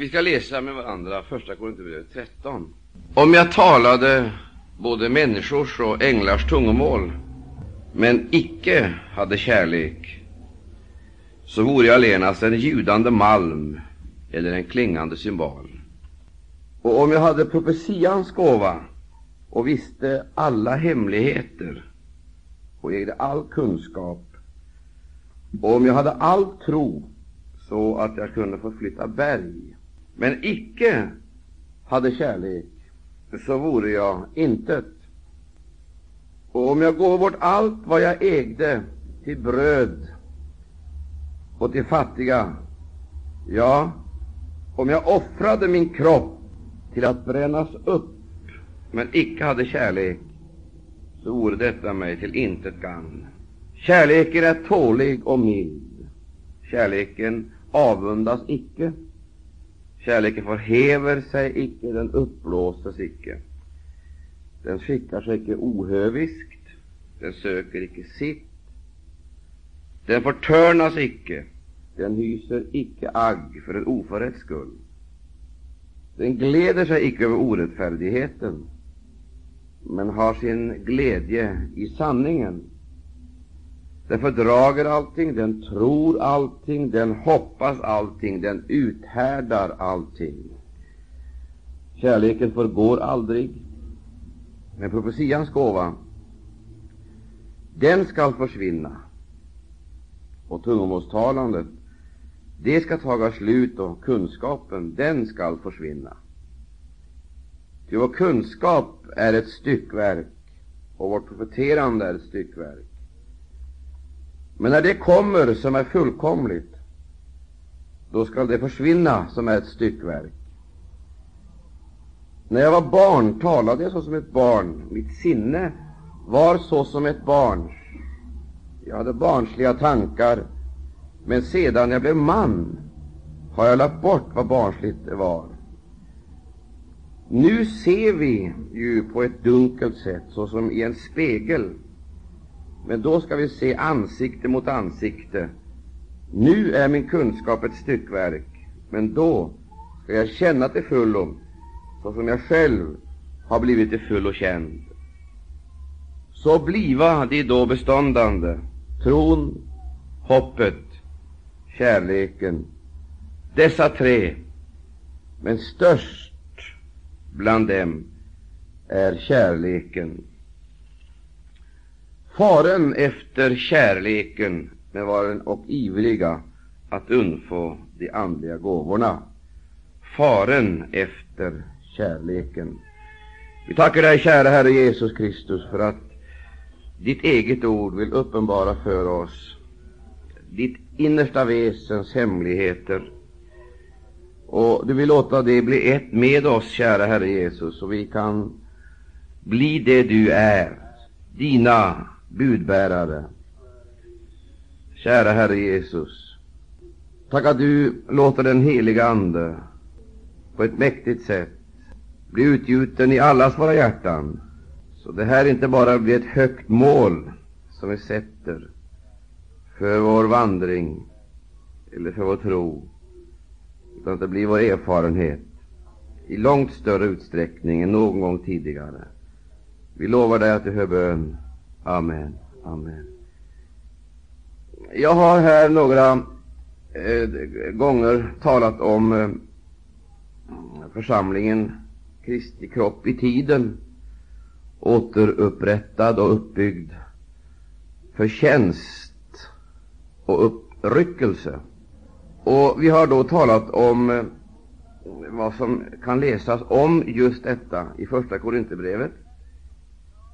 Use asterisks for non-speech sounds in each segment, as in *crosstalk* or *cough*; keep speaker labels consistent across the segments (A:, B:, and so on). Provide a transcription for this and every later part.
A: Vi ska läsa med varandra Första Korinthierbrevet 13. Om jag talade både människors och änglars tungomål, men icke hade kärlek, så vore jag allenast en ljudande malm eller en klingande cymbal. Och om jag hade profetians gåva och visste alla hemligheter och ägde all kunskap, och om jag hade all tro så att jag kunde förflytta berg, men icke hade kärlek, så vore jag intet. Och om jag går bort allt vad jag ägde till bröd och till fattiga, ja, om jag offrade min kropp till att brännas upp, men icke hade kärlek, så vore detta mig till intet gagn. Kärleken är tålig och mild. Kärleken avundas icke. Kärleken förhäver sig icke, den uppblåses icke. Den skickar sig icke ohöviskt, den söker icke sitt. Den förtörnas icke, den hyser icke agg för en oförrätts skull. Den gläder sig icke över orättfärdigheten, men har sin glädje i sanningen. Den fördrager allting, den tror allting, den hoppas allting, den uthärdar allting. Kärleken förgår aldrig, men profetians gåva, den skall försvinna, och tungomålstalandet, det skall taga slut, och kunskapen, den skall försvinna. Ty vår kunskap är ett styckverk, och vårt profeterande är ett styckverk. Men när det kommer som är fullkomligt, då skall det försvinna som är ett styckverk. När jag var barn talade jag såsom ett barn. Mitt sinne var såsom ett barns. Jag hade barnsliga tankar, men sedan jag blev man har jag lagt bort vad barnsligt det var. Nu ser vi ju på ett dunkelt sätt, såsom i en spegel, men då skall vi se ansikte mot ansikte. Nu är min kunskap ett styckverk, men då skall jag känna till fullo, såsom jag själv har blivit till fullo känd. Så bliva de då beståndande, tron, hoppet, kärleken, dessa tre, men störst bland dem är kärleken. Faren efter kärleken med varen och ivriga att undfå de andliga gåvorna. Faren efter kärleken. Vi tackar dig, kära Herre Jesus Kristus, för att ditt eget ord vill uppenbara för oss ditt innersta väsens hemligheter. Och du vill låta det bli ett med oss, kära Herre Jesus, så vi kan bli det du är, dina budbärare. Kära Herre Jesus, tack att du låter den heliga Ande på ett mäktigt sätt bli utgjuten i allas våra hjärtan, så det här inte bara blir ett högt mål som vi sätter för vår vandring eller för vår tro, utan att det blir vår erfarenhet i långt större utsträckning än någon gång tidigare. Vi lovar dig att du hör bön. Amen. Amen. Jag har här några eh, gånger talat om eh, församlingen Kristi kropp i tiden, återupprättad och uppbyggd för tjänst och uppryckelse. Och vi har då talat om eh, vad som kan läsas om just detta i Första Korinthierbrevet,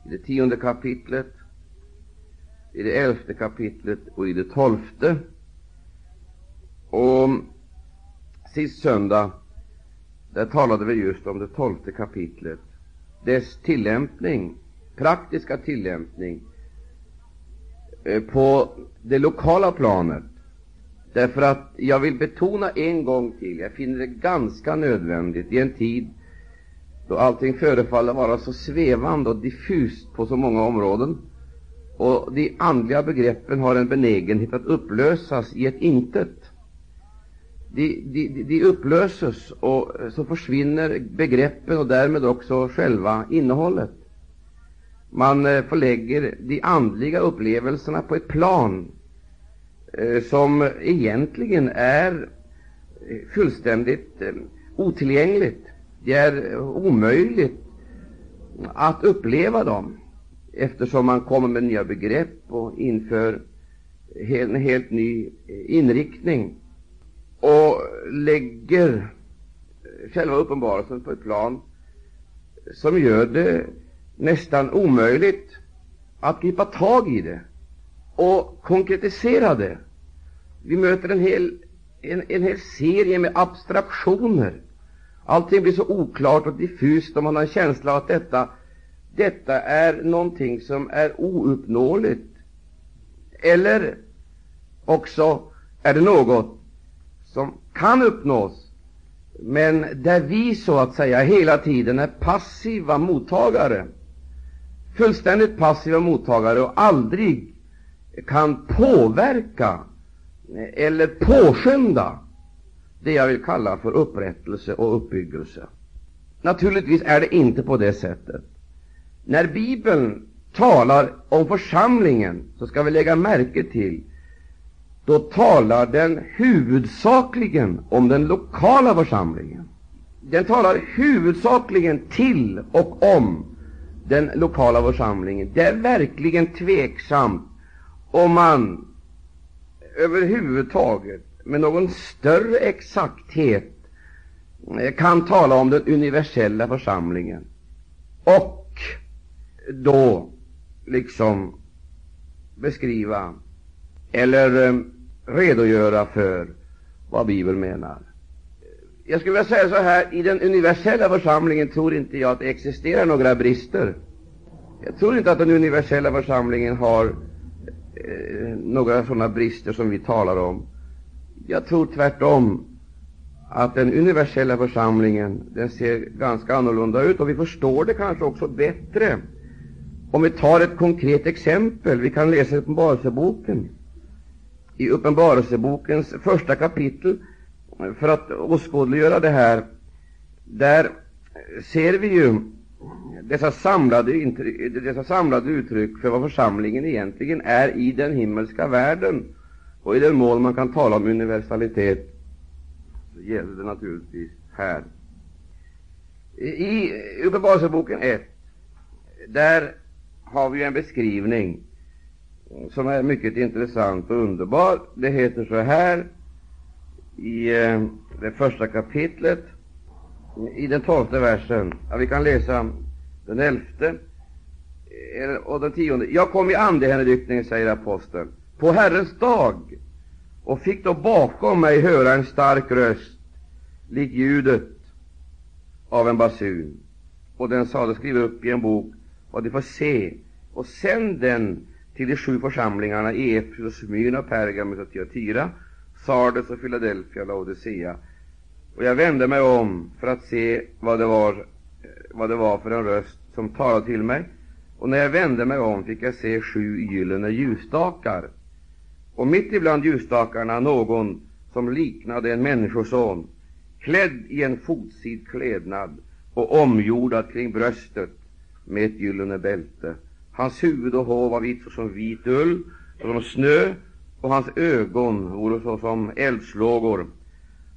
A: i det tionde kapitlet, i det elfte kapitlet och i det tolfte. Och sist söndag, där talade vi just om det tolfte kapitlet, dess tillämpning, praktiska tillämpning eh, på det lokala planet. Därför att jag vill betona en gång till, jag finner det ganska nödvändigt i en tid då allting förefaller vara så svävande och diffust på så många områden, och de andliga begreppen har en benägenhet att upplösas i ett intet. de, de, de upplöses och eh, så försvinner begreppen och därmed också själva innehållet. Man eh, förlägger de andliga upplevelserna på ett plan eh, som egentligen är fullständigt otillgängligt. Det är omöjligt att uppleva dem eftersom man kommer med nya begrepp och inför en helt ny eh, inriktning och lägger eh, själva uppenbarelsen på ett plan som gör det nästan omöjligt att gripa tag i det och konkretisera det. Vi möter en hel, en, en hel serie med abstraktioner. Allting blir så oklart och diffust och man har en känsla av att detta, detta är någonting som är ouppnåeligt. Eller också är det något som kan uppnås, men där vi så att säga hela tiden är passiva mottagare fullständigt passiva mottagare och aldrig kan påverka eller påskynda det jag vill kalla för upprättelse och uppbyggelse. Naturligtvis är det inte på det sättet. När Bibeln talar om församlingen, så ska vi lägga märke till, då talar den huvudsakligen om den lokala församlingen. Den talar huvudsakligen till och om den lokala församlingen. Det är verkligen tveksamt om man överhuvudtaget med någon större exakthet kan tala om den universella församlingen och då liksom beskriva eller eh, redogöra för vad Bibeln menar. Jag skulle vilja säga så här, i den universella församlingen tror inte jag att det existerar några brister. Jag tror inte att den universella församlingen har eh, några sådana brister som vi talar om. Jag tror tvärtom att den universella församlingen den ser ganska annorlunda ut, och vi förstår det kanske också bättre om vi tar ett konkret exempel. Vi kan läsa Uppenbarelseboken. I Uppenbarelsebokens första kapitel för att åskådliggöra det här, där ser vi ju dessa samlade, dessa samlade uttryck för vad församlingen egentligen är i den himmelska världen. Och i den mån man kan tala om universalitet, så gäller det naturligtvis här. I Uppenbarelseboken 1, där har vi en beskrivning som är mycket intressant och underbar. Det heter så här i eh, det första kapitlet, i den tolfte versen. Ja, vi kan läsa den elfte eh, och den tionde. Jag kom i andehänryckning, säger aposteln, på Herrens dag och fick då bakom mig höra en stark röst, lik ljudet av en basun. Och den sade, skriv upp i en bok vad du får se och sänd den till de sju församlingarna i Efesus, Smyrna, Pergamus och Thyatira Sardes och Philadelphia och Laodicea. Och jag vände mig om för att se vad det var, eh, vad det var för en röst som talade till mig. Och när jag vände mig om fick jag se sju gyllene ljusstakar. Och mitt ibland ljusstakarna någon som liknade en människoson, klädd i en fotsid klädnad och omgjordad kring bröstet med ett gyllene bälte. Hans huvud och hår var vitt som vit ull, som snö, och hans ögon vore såsom eldslågor.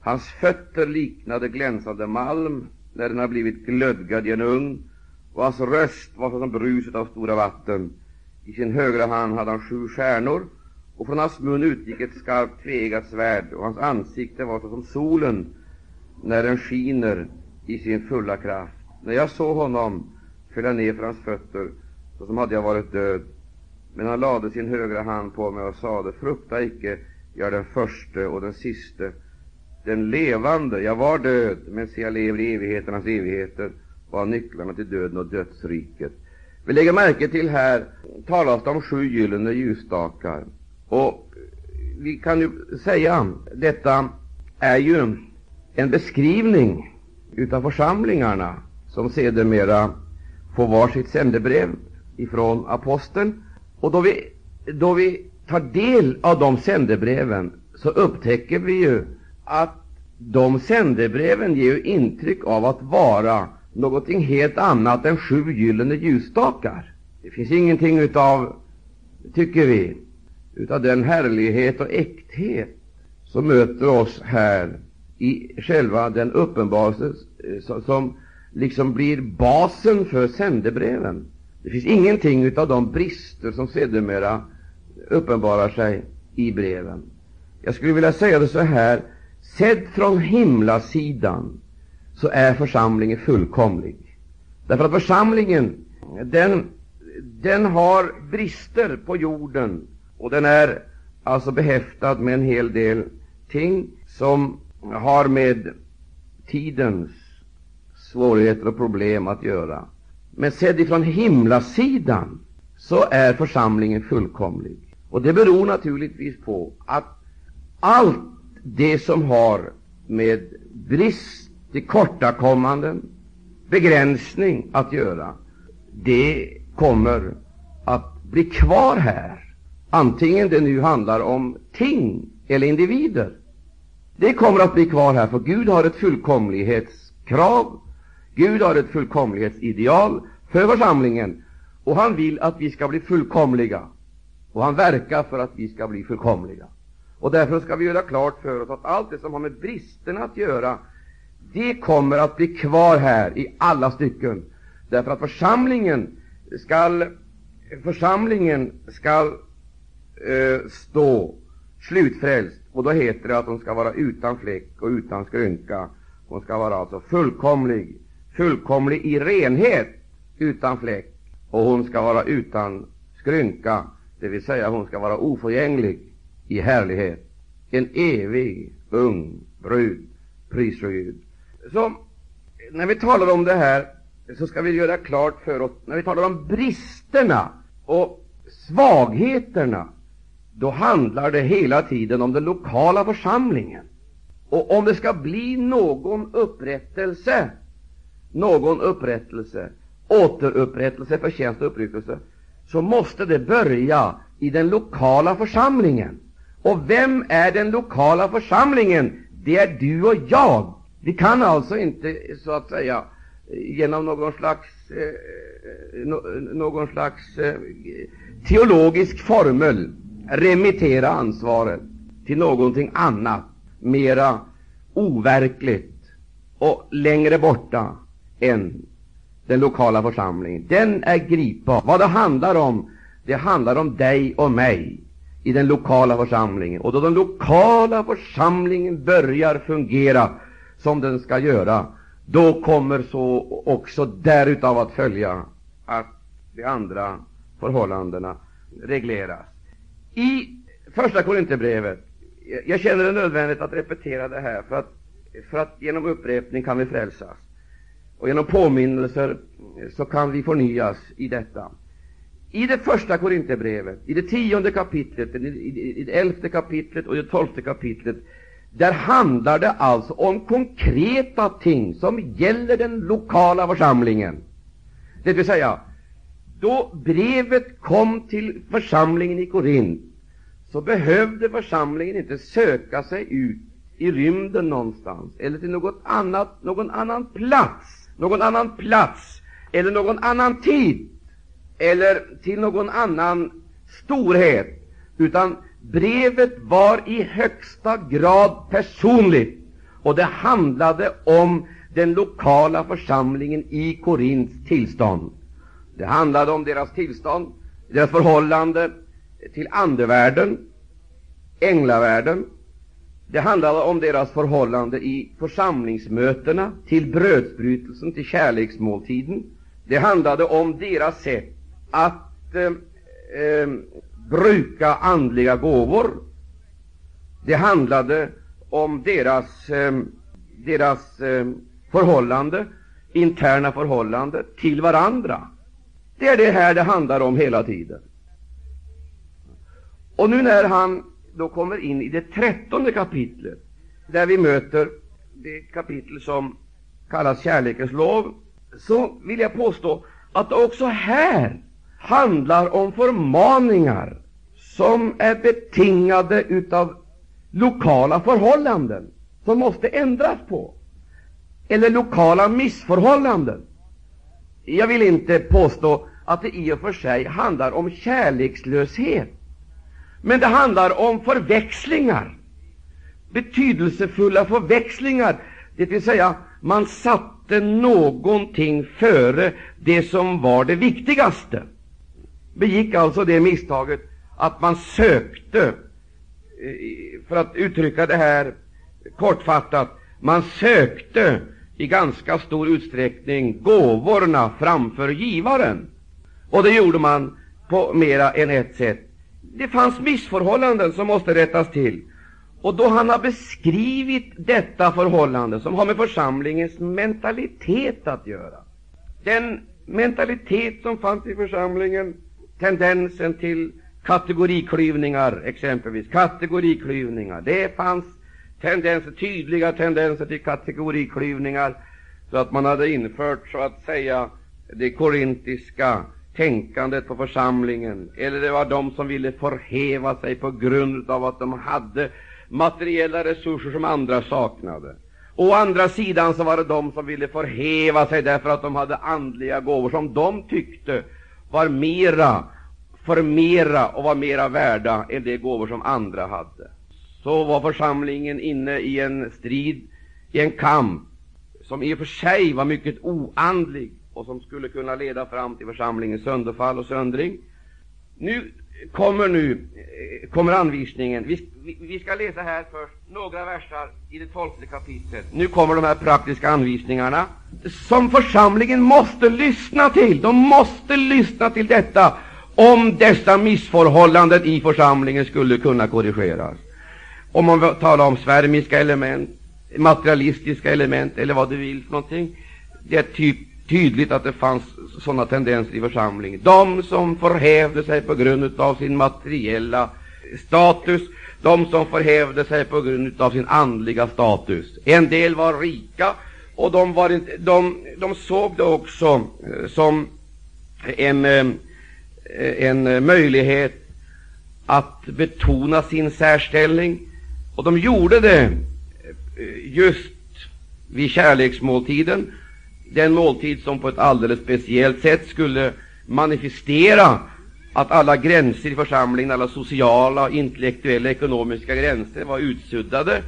A: Hans fötter liknade glänsande malm när den har blivit glödgad i en ugn, och hans röst var såsom bruset av stora vatten. I sin högra hand hade han sju stjärnor, och från hans mun utgick ett skarpt tveeggat svärd, och hans ansikte var såsom solen när den skiner i sin fulla kraft. När jag såg honom föll jag ner för hans fötter, såsom hade jag varit död. Men han lade sin högra hand på mig och sade, frukta icke, jag är den förste och den siste, den levande. Jag var död, men se, jag lever i evigheternas evigheter och har nycklarna till döden och dödsriket. Vi lägger märke till här talas det om sju gyllene ljusstakar. Och vi kan ju säga, detta är ju en beskrivning utav församlingarna som sedermera får var sitt sändebrev ifrån aposteln. Och då vi, då vi tar del av de sändebreven så upptäcker vi ju att de sändebreven ger ju intryck av att vara någonting helt annat än sju gyllene ljusstakar. Det finns ingenting utav, tycker vi, utav den härlighet och äkthet som möter oss här i själva den uppenbarelse som liksom blir basen för sändebreven. Det finns ingenting utav de brister som sedermera uppenbarar sig i breven. Jag skulle vilja säga det så här, sedd från himlasidan så är församlingen fullkomlig. Därför att församlingen, den, den har brister på jorden och den är alltså behäftad med en hel del ting som har med tidens svårigheter och problem att göra. Men sedd ifrån himlasidan så är församlingen fullkomlig. Och det beror naturligtvis på att allt det som har med brist, tillkortakommanden, begränsning att göra, det kommer att bli kvar här, antingen det nu handlar om ting eller individer. Det kommer att bli kvar här, för Gud har ett fullkomlighetskrav, Gud har ett fullkomlighetsideal för församlingen, och han vill att vi ska bli fullkomliga, och han verkar för att vi ska bli fullkomliga. Och därför ska vi göra klart för oss att allt det som har med bristerna att göra, det kommer att bli kvar här i alla stycken. Därför att församlingen skall, församlingen skall eh, stå slutfrälst, och då heter det att de ska vara utan fläck och utan skrynka. Hon ska vara alltså fullkomlig, fullkomlig i renhet, utan fläck, och hon ska vara utan skrynka, det vill säga hon ska vara oförgänglig i härlighet. En evig ung brud, pris och ljud. Så när vi talar om det här så ska vi göra klart för oss, när vi talar om bristerna och svagheterna, då handlar det hela tiden om den lokala församlingen. Och om det ska bli någon upprättelse, någon upprättelse, återupprättelse, förtjänst och uppryckelse, så måste det börja i den lokala församlingen. Och vem är den lokala församlingen? Det är du och jag. Vi kan alltså inte, så att säga, genom någon slags, eh, någon slags eh, teologisk formel remittera ansvaret till någonting annat, mera overkligt och längre borta än den lokala församlingen. Den är gripbar. Vad det handlar om, det handlar om dig och mig i den lokala församlingen. Och då den lokala församlingen börjar fungera som den ska göra, då kommer så också därutav att följa att de andra förhållandena regleras. I Första Korinthierbrevet, jag känner det nödvändigt att repetera det här, för att, för att genom upprepning kan vi frälsas, och genom påminnelser så kan vi förnyas i detta. I det första Korinthierbrevet, i det tionde kapitlet, i det elfte kapitlet och i det tolfte kapitlet, där handlar det alltså om konkreta ting som gäller den lokala församlingen. Det vill säga, då brevet kom till församlingen i Korint, så behövde församlingen inte söka sig ut i rymden någonstans, eller till något annat, någon annan plats, någon annan plats, eller någon annan tid, eller till någon annan storhet, utan brevet var i högsta grad personligt, och det handlade om den lokala församlingen i Korints tillstånd. Det handlade om deras tillstånd, deras förhållande till andevärlden, änglavärlden. Det handlade om deras förhållande i församlingsmötena, till brödsbrytelsen, till kärleksmåltiden. Det handlade om deras sätt att eh, eh, bruka andliga gåvor. Det handlade om deras, eh, deras eh, förhållande, interna förhållande till varandra. Det är det här det handlar om hela tiden. Och nu när han då kommer in i det trettonde kapitlet, där vi möter det kapitel som kallas kärlekens lov, så vill jag påstå att det också här handlar om förmaningar som är betingade utav lokala förhållanden som måste ändras på, eller lokala missförhållanden. Jag vill inte påstå att det i och för sig handlar om kärlekslöshet, men det handlar om förväxlingar, betydelsefulla förväxlingar, det vill säga man satte någonting före det som var det viktigaste. Begick alltså det misstaget att man sökte, eh, för att uttrycka det här kortfattat, man sökte i ganska stor utsträckning gåvorna framför givaren. Och det gjorde man på mera än ett sätt. Det fanns missförhållanden som måste rättas till. Och då han har beskrivit detta förhållande, som har med församlingens mentalitet att göra, den mentalitet som fanns i församlingen, tendensen till kategoriklyvningar, exempelvis. Kategoriklyvningar, det fanns tendenser, tydliga tendenser till kategoriklyvningar, så att man hade infört, så att säga, det korintiska tänkandet på församlingen, eller det var de som ville förhäva sig på grund av att de hade materiella resurser som andra saknade. Å andra sidan så var det de som ville förhäva sig därför att de hade andliga gåvor som de tyckte var mera, förmera och var mera värda än de gåvor som andra hade. Så var församlingen inne i en strid, i en kamp, som i och för sig var mycket oandlig och som skulle kunna leda fram till församlingens sönderfall och söndring. Nu kommer nu eh, kommer anvisningen. Vi, vi, vi, ska läsa här först några versar i det tolfte kapitlet. Nu kommer de här praktiska anvisningarna som församlingen måste lyssna till. De måste lyssna till detta om dessa missförhållanden i församlingen skulle kunna korrigeras. Om man talar om svärmiska element, materialistiska element eller vad du vill för någonting. Det är typ tydligt att det fanns sådana tendenser i församlingen. De som förhävde sig på grund av sin materiella status, de som förhävde sig på grund av sin andliga status. En del var rika, och de, var inte, de, de såg det också eh, som en, eh, en möjlighet att betona sin särställning, och de gjorde det eh, just vid kärleksmåltiden den måltid som på ett alldeles speciellt sätt skulle manifestera att alla gränser i församlingen, alla sociala, intellektuella, ekonomiska gränser var utsuddade,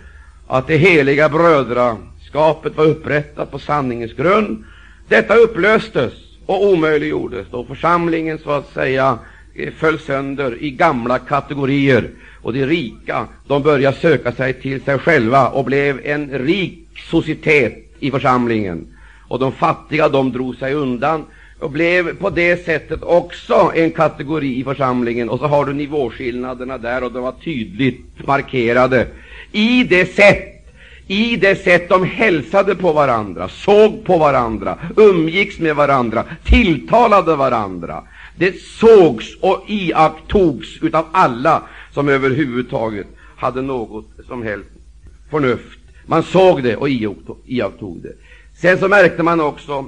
A: att det heliga brödraskapet var upprättat på sanningens grund. Detta upplöstes och omöjliggjordes då församlingen så att säga eh, föll sönder i gamla kategorier, och de rika de började söka sig till sig själva och blev en rik societet i församlingen och de fattiga de drog sig undan och blev på det sättet också en kategori i församlingen. Och så har du nivåskillnaderna där, och de var tydligt markerade i det sätt i det sätt de hälsade på varandra, såg på varandra, umgicks med varandra, tilltalade varandra. Det sågs och iakttogs av alla som överhuvudtaget hade något som helst förnuft. Man såg det och iakttog det. Sen så märkte man också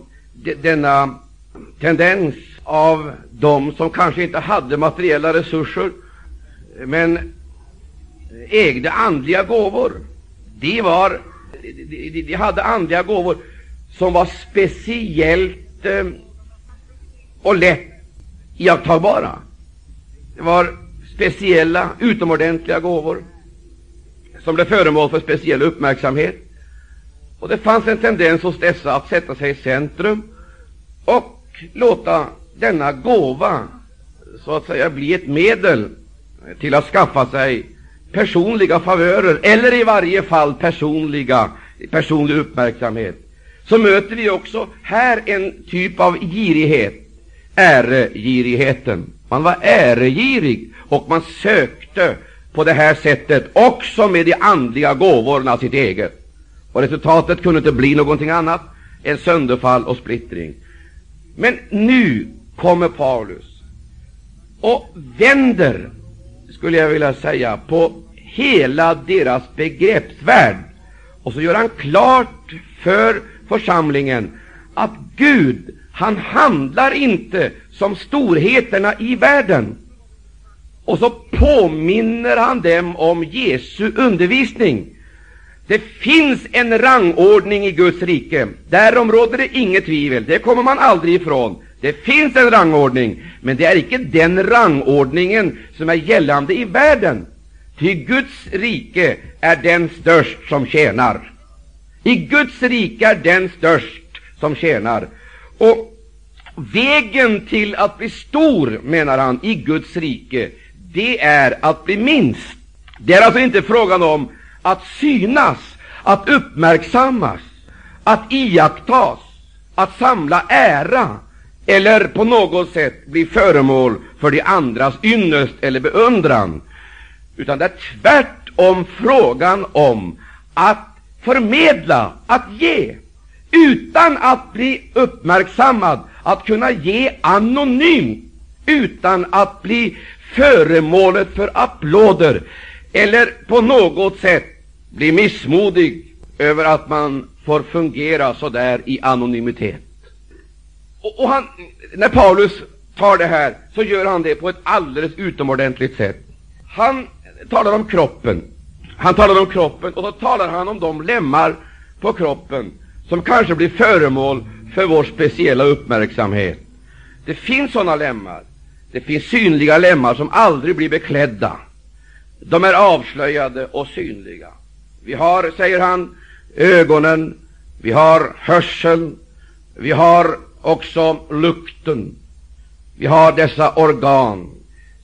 A: denna tendens av dem som kanske inte hade materiella resurser, men ägde andliga gåvor. De, var, de, de hade andliga gåvor som var speciellt eh, och lätt iakttagbara. Det var speciella, utomordentliga gåvor som blev föremål för speciell uppmärksamhet. Och det fanns en tendens hos dessa att sätta sig i centrum och låta denna gåva så att säga bli ett medel till att skaffa sig personliga favörer, eller i varje fall personliga, personlig uppmärksamhet. Så möter vi också här en typ av girighet, äregirigheten. Man var äregirig, och man sökte på det här sättet också med de andliga gåvorna sitt eget. Och resultatet kunde inte bli någonting annat än sönderfall och splittring. Men nu kommer Paulus och vänder, skulle jag vilja säga, på hela deras begreppsvärld. Och så gör han klart för församlingen att Gud, han handlar inte som storheterna i världen. Och så påminner han dem om Jesu undervisning det finns en rangordning i Guds rike. Därom råder det inget tvivel. Det kommer man aldrig ifrån. Det finns en rangordning, men det är icke den rangordningen som är gällande i världen. Ty Guds rike är den störst som tjänar. I Guds rike är den störst som tjänar. Och vägen till att bli stor, menar han, i Guds rike, det är att bli minst. Det är alltså inte frågan om att synas, att uppmärksammas, att iakttas, att samla ära eller på något sätt bli föremål för de andras ynnest eller beundran, utan det är tvärtom frågan om att förmedla, att ge, utan att bli uppmärksammad, att kunna ge anonymt, utan att bli föremålet för applåder eller på något sätt bli missmodig över att man får fungera så där i anonymitet. Och, och han, när Paulus tar det här, så gör han det på ett alldeles utomordentligt sätt. Han talar om kroppen, han talar om kroppen, och så talar han om de lemmar på kroppen som kanske blir föremål för vår speciella uppmärksamhet. Det finns sådana lemmar. Det finns synliga lemmar som aldrig blir beklädda. De är avslöjade och synliga. Vi har, säger han, ögonen, vi har hörseln, vi har också lukten. Vi har dessa organ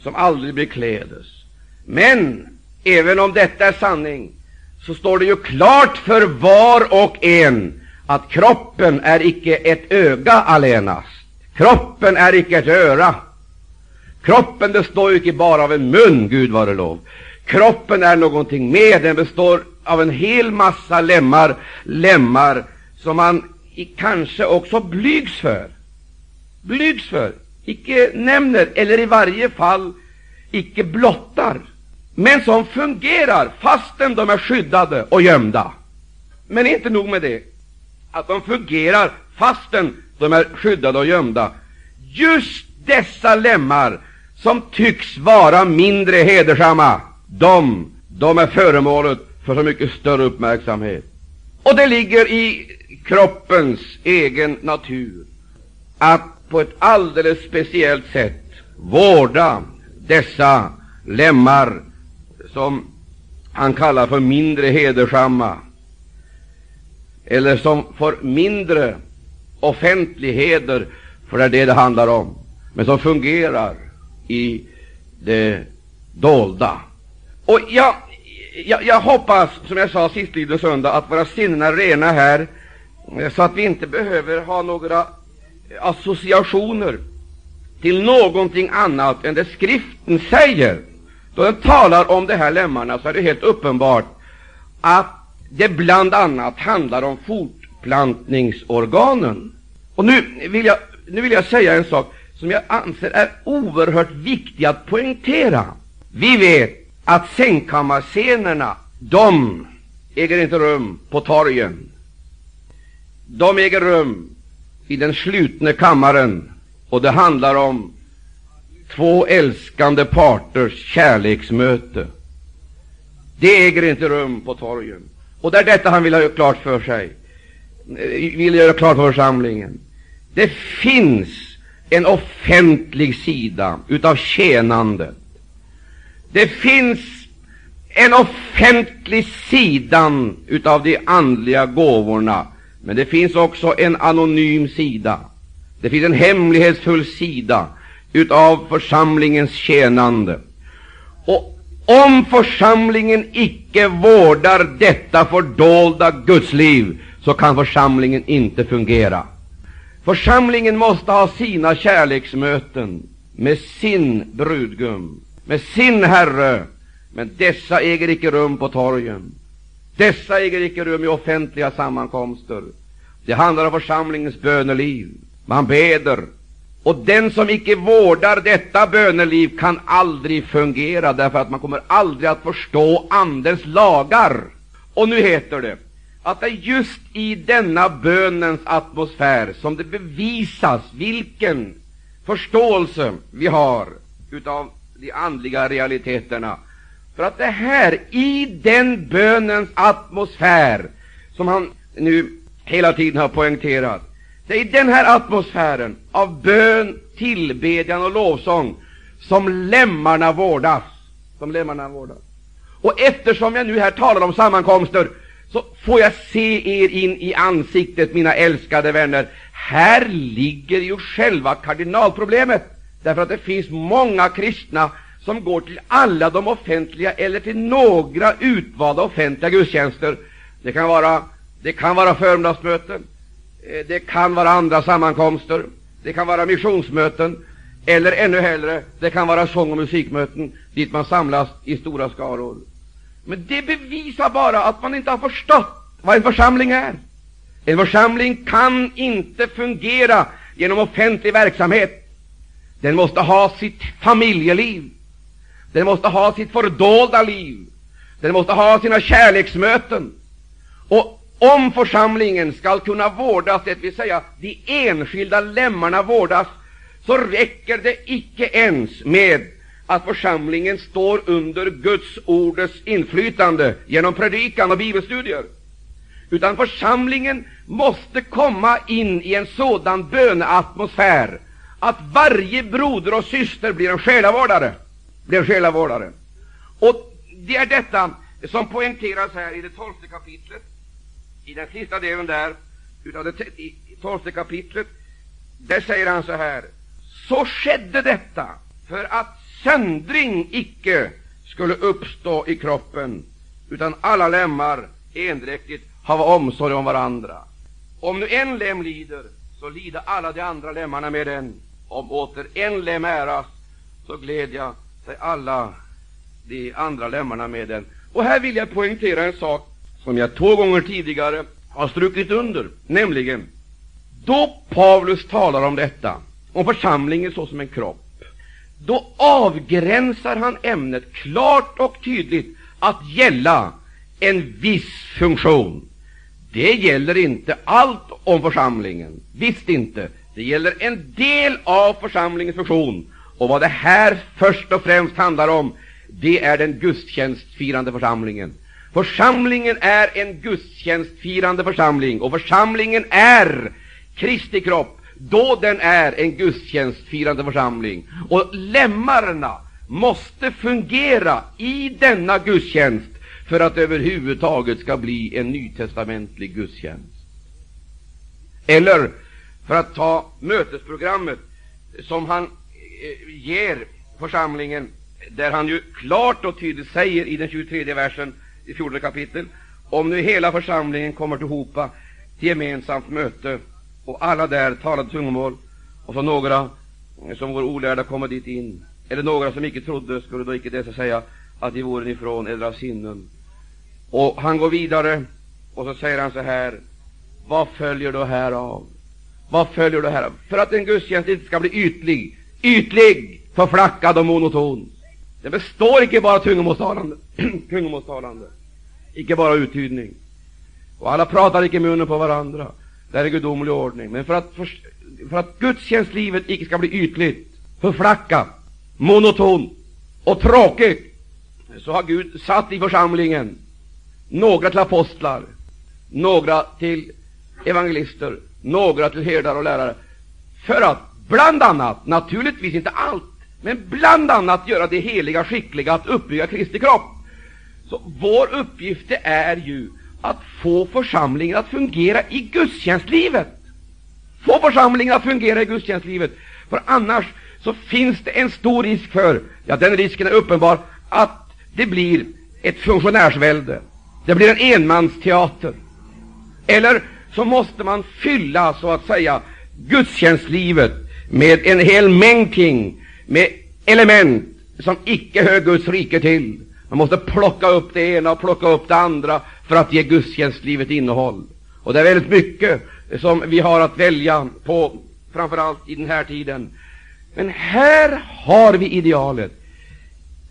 A: som aldrig beklädes. Men även om detta är sanning, så står det ju klart för var och en att kroppen är icke ett öga allenast. Kroppen är icke ett öra. Kroppen består ju icke bara av en mun, Gud vare lov. Kroppen är någonting mer. Den består av en hel massa lemmar, lemmar som man kanske också blygs för. Blygs för, icke nämner, eller i varje fall icke blottar, men som fungerar fastän de är skyddade och gömda. Men inte nog med det, att de fungerar fastän de är skyddade och gömda. Just dessa lemmar som tycks vara mindre hedersamma, de, de är föremålet för så mycket större uppmärksamhet. Och det ligger i kroppens egen natur att på ett alldeles speciellt sätt vårda dessa lemmar som han kallar för mindre hedersamma, eller som får mindre offentlig heder, för det är det det handlar om, men som fungerar i det dolda. Och jag, jag, jag hoppas, som jag sa sistlidne söndag, att våra sinnen är rena här, eh, så att vi inte behöver ha några eh, associationer till någonting annat än det skriften säger. Då den talar om de här lemmarna så är det helt uppenbart att det bland annat handlar om fortplantningsorganen. Och nu vill jag, nu vill jag säga en sak som jag anser är oerhört viktig att poängtera. Vi vet att sängkammarscenerna, de äger inte rum på torgen. De äger rum i den slutna kammaren, och det handlar om två älskande parters kärleksmöte. Det äger inte rum på torgen. Och det är detta han vill ha klart för sig, vill göra klart för församlingen. Det finns en offentlig sida utav tjänandet. Det finns en offentlig sidan utav de andliga gåvorna, men det finns också en anonym sida. Det finns en hemlighetsfull sida utav församlingens tjänande. Och om församlingen icke vårdar detta fördolda gudsliv, så kan församlingen inte fungera. Församlingen måste ha sina kärleksmöten med sin brudgum, med sin Herre, men dessa äger icke rum på torgen. Dessa äger icke rum i offentliga sammankomster. Det handlar om församlingens böneliv. Man beder, och den som icke vårdar detta böneliv kan aldrig fungera, därför att man kommer aldrig att förstå Andens lagar. Och nu heter det att det är just i denna bönens atmosfär som det bevisas vilken förståelse vi har utav de andliga realiteterna. För att det här, i den bönens atmosfär, som han nu hela tiden har poängterat, det är i den här atmosfären av bön, tillbedjan och lovsång som lemmarna vårdas. Som lemmarna vårdas. Och eftersom jag nu här talar om sammankomster, så får jag se er in i ansiktet, mina älskade vänner. Här ligger ju själva kardinalproblemet, därför att det finns många kristna som går till alla de offentliga eller till några utvalda offentliga gudstjänster. Det kan vara, det kan vara förmiddagsmöten, eh, det kan vara andra sammankomster, det kan vara missionsmöten, eller ännu hellre, det kan vara sång och musikmöten dit man samlas i stora skaror. Men det bevisar bara att man inte har förstått vad en församling är. En församling kan inte fungera genom offentlig verksamhet. Den måste ha sitt familjeliv. Den måste ha sitt fördolda liv. Den måste ha sina kärleksmöten. Och om församlingen skall kunna vårdas, det vill säga de enskilda lemmarna vårdas, så räcker det icke ens med att församlingen står under Guds ordets inflytande genom predikan och bibelstudier, utan församlingen måste komma in i en sådan böneatmosfär att varje broder och syster blir en själavårdare. Blir en själavårdare. Och det är detta som poängteras här i det tolfte kapitlet, i den sista delen där, utav det tolfte kapitlet. Där säger han så här, så skedde detta för att söndring icke skulle uppstå i kroppen, utan alla lemmar endräktigt hava omsorg om varandra. Om nu en lem lider, så lider alla de andra lemmarna med den. Om åter en lem äras, så glädja sig alla de andra lemmarna med den. Och här vill jag poängtera en sak som jag två gånger tidigare har strukit under, nämligen då Paulus talar om detta, om församlingen såsom en kropp, då avgränsar han ämnet klart och tydligt att gälla en viss funktion. Det gäller inte allt om församlingen, visst inte. Det gäller en del av församlingens funktion. Och vad det här först och främst handlar om, det är den gudstjänstfirande församlingen. Församlingen är en gudstjänstfirande församling, och församlingen är Kristi kropp då den är en gudstjänstfirande församling. Och lemmarna måste fungera i denna gudstjänst för att överhuvudtaget ska bli en nytestamentlig gudstjänst. Eller, för att ta mötesprogrammet som han eh, ger församlingen, där han ju klart och tydligt säger i den 23 versen i 14 kapitel, om nu hela församlingen kommer tillhopa till gemensamt möte och alla där talade tungomål, och så några som vore olärda komma dit in, eller några som icke trodde, skulle då icke dessa säga att de vore ifrån eller av sinnen. Och han går vidare, och så säger han så här, vad följer då härav? Vad följer du härav? För att en gudstjänst inte ska bli ytlig, ytlig, förflackad och monoton. Det består icke bara tungomålstalande, *clears throat* tungomålstalande, icke bara uttydning. Och alla pratar icke munnen på varandra. Det är gudomlig ordning. Men för att, för, för att gudstjänstlivet icke ska bli ytligt, förflackat, monoton och tråkigt, så har Gud satt i församlingen några till apostlar, några till evangelister, några till herdar och lärare, för att bland annat, naturligtvis inte allt, men bland annat göra det heliga skickliga att uppbygga Kristi kropp. Så vår uppgift är ju att få församlingen att fungera i gudstjänstlivet. Få församlingen att fungera i gudstjänstlivet. För annars så finns det en stor risk för, ja den risken är uppenbar, att det blir ett funktionärsvälde. Det blir en enmansteater. Eller så måste man fylla, så att säga, gudstjänstlivet med en hel mängd ting, med element som icke hör Guds rike till. Man måste plocka upp det ena och plocka upp det andra för att ge gudstjänstlivet innehåll. Och det är väldigt mycket som vi har att välja på, framför allt i den här tiden. Men här har vi idealet.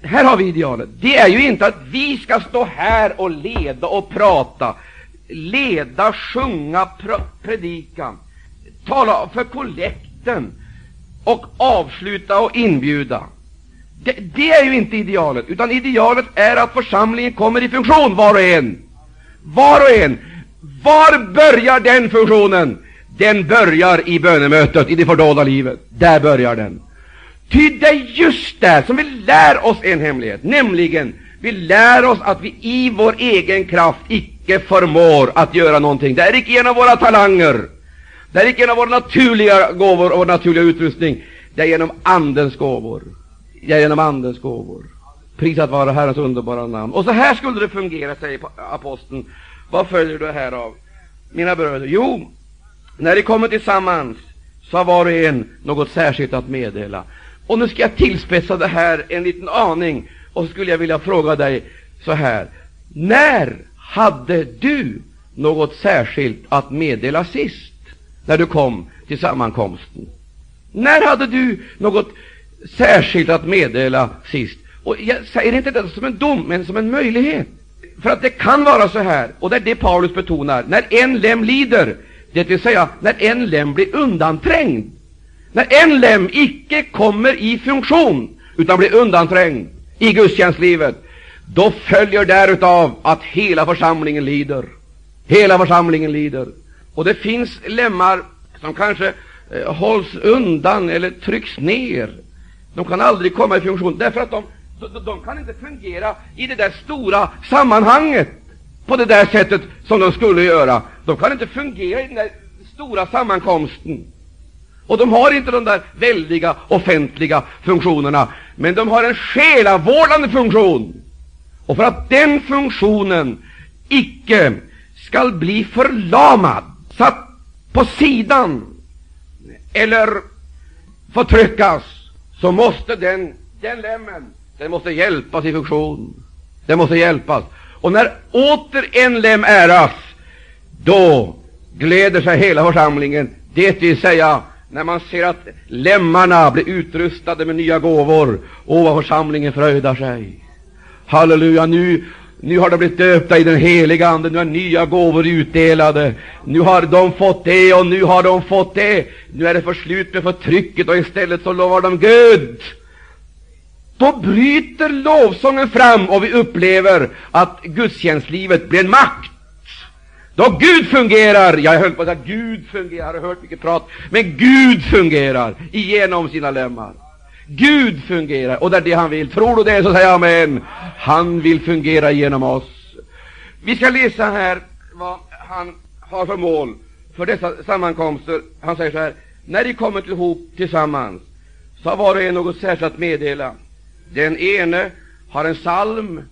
A: Här har vi idealet. Det är ju inte att vi ska stå här och leda och prata, leda, sjunga, predika, tala för kollekten och avsluta och inbjuda. Det, det, är ju inte idealet, utan idealet är att församlingen kommer i funktion, var och en. Var och en. Var börjar den funktionen? Den börjar i bönemötet, i det fördolda livet. Där börjar den. Ty det är just där som vi lär oss en hemlighet, nämligen vi lär oss att vi i vår egen kraft icke förmår att göra någonting. Det är icke genom våra talanger, det är icke genom våra naturliga gåvor och vår naturliga utrustning, det är genom Andens gåvor. Det är genom Andens gåvor. Prisat vara Herrens underbara namn. Och så här skulle det fungera, säger aposteln. Vad följer det här av? Mina bröder, jo, när de kommer tillsammans så har var och en något särskilt att meddela. Och nu ska jag tillspetsa det här en liten aning, och så skulle jag vilja fråga dig så här. När hade du något särskilt att meddela sist, när du kom till sammankomsten? När hade du något särskilt att meddela sist? Och jag säger inte detta som en dom, men som en möjlighet. För att det kan vara så här, och det är det Paulus betonar, när en lem lider, det vill säga när en lem blir undanträngd, när en lem icke kommer i funktion, utan blir undanträngd i gudstjänstlivet, då följer därutav att hela församlingen lider. Hela församlingen lider. Och det finns lemmar som kanske eh, hålls undan eller trycks ner. De kan aldrig komma i funktion, därför att de, de, de kan inte fungera i det där stora sammanhanget på det där sättet som de skulle göra. De kan inte fungera i den där stora sammankomsten. Och de har inte de där väldiga offentliga funktionerna, men de har en själavårdande funktion. Och för att den funktionen icke skall bli förlamad, satt på sidan eller förtryckas, så måste den, den lemmen, den måste hjälpas i funktion. Den måste hjälpas. Och när åter en lem äras, då gläder sig hela församlingen, det vill säga när man ser att lemmarna blir utrustade med nya gåvor. Åh, vad församlingen fröjdar sig. Halleluja, nu, nu har de blivit döpta i den heliga Ande, nu är nya gåvor utdelade. Nu har de fått det och nu har de fått det. Nu är det för slut med förtrycket och istället så lovar de Gud. Då bryter lovsången fram och vi upplever att gudstjänstlivet blir en makt. Då Gud fungerar, jag höll på att säga Gud fungerar, jag har hört mycket prat, men Gud fungerar igenom sina lemmar. Gud fungerar, och det är det han vill. Tror du det, så säg amen. Han vill fungera genom oss. Vi ska läsa här vad han har för mål för dessa sammankomster. Han säger så här, när de kommer ihop tillsammans, så har var och en något särskilt att meddela. Den ene har en psalm,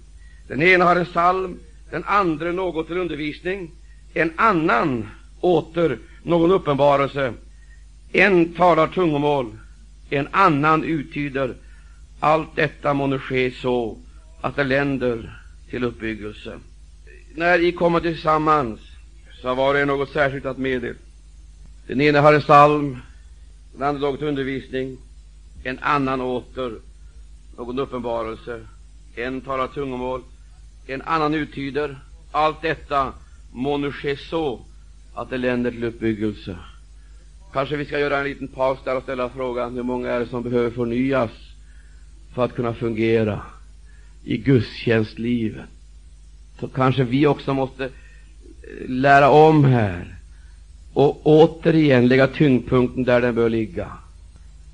A: den ene har en psalm, den andra något till undervisning, en annan åter någon uppenbarelse, en talar tungomål, en annan uttyder. Allt detta måste ske så att det länder till uppbyggelse. När I kommer tillsammans, så var det något särskilt att meddela. Den ene har en psalm, den andra något undervisning, en annan åter någon uppenbarelse, en talar tungomål, en annan uttyder. Allt detta må nu ske så att det länder till uppbyggelse. Kanske vi ska göra en liten paus där och ställa frågan hur många är det som behöver förnyas för att kunna fungera i gudstjänstlivet. Så kanske vi också måste eh, lära om här och återigen lägga tyngdpunkten där den bör ligga.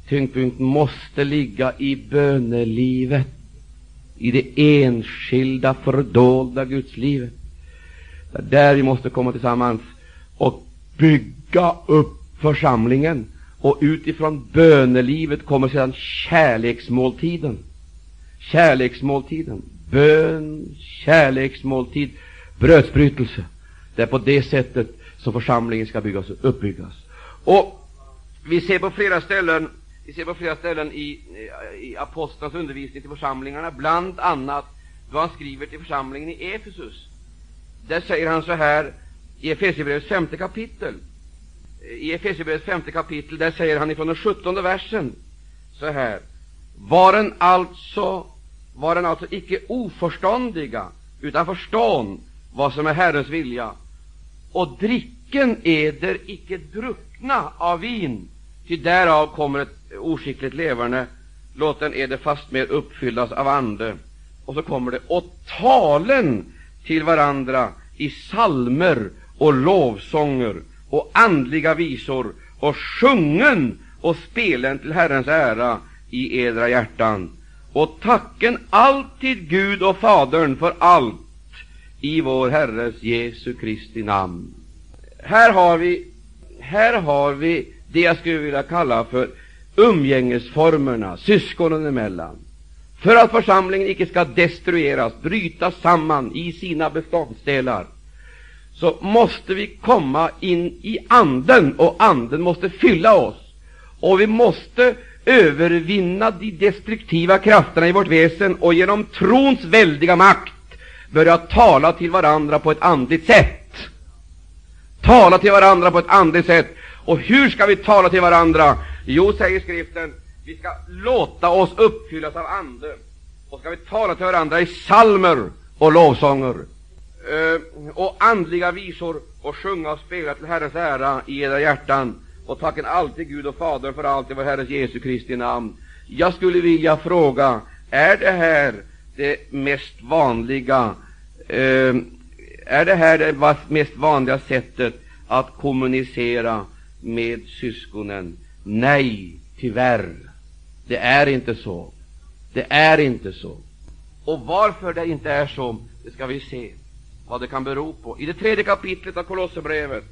A: Tyngdpunkten måste ligga i bönelivet, i det enskilda fördolda gudslivet. Det är där vi måste komma tillsammans och bygga upp församlingen. Och utifrån bönelivet kommer sedan kärleksmåltiden. Kärleksmåltiden. Bön, kärleksmåltid, brödsbrytelse. Det är på det sättet som församlingen ska byggas, uppbyggas. Och vi ser på flera ställen vi ser på flera ställen i, i apostlarnas undervisning till församlingarna, bland annat då han skriver till församlingen i Efesus. Där säger han så här i Efesierbrevets femte kapitel. I Efesierbrevets femte kapitel, där säger han ifrån den sjuttonde versen så här. Varen alltså, varen alltså icke oförståndiga, utan förstånd vad som är Herrens vilja. Och dricken eder icke druckna av vin, ty därav kommer ett oskickligt leverne, låt den eder fastmer uppfyllas av Ande. Och så kommer det, och talen till varandra i salmer och lovsånger och andliga visor och sjungen och spelen till Herrens ära i edra hjärtan och tacken alltid Gud och Fadern för allt i vår Herres Jesu Kristi namn. Här har vi, här har vi det jag skulle vilja kalla för umgängesformerna syskonen emellan. För att församlingen icke ska destrueras, brytas samman i sina beståndsdelar, så måste vi komma in i Anden, och Anden måste fylla oss. Och vi måste övervinna de destruktiva krafterna i vårt väsen och genom trons väldiga makt börja tala till varandra på ett andligt sätt. Tala till varandra på ett andligt sätt. Och hur ska vi tala till varandra? Jo, säger skriften, vi ska låta oss uppfyllas av anden. Och ska vi tala till varandra i salmer och lovsånger Eh, och andliga visor och sjunga och spela till Herrens ära i era hjärtan och tacken alltid Gud och Fader för allt i vår Herres Jesu Kristi namn. Jag skulle vilja fråga, är det här det mest vanliga, eh, är det här det mest vanliga sättet att kommunicera med syskonen? Nej, tyvärr. Det är inte så. Det är inte så. Och varför det inte är så, det ska vi se vad det kan bero på. I det tredje kapitlet av Kolosserbrevet,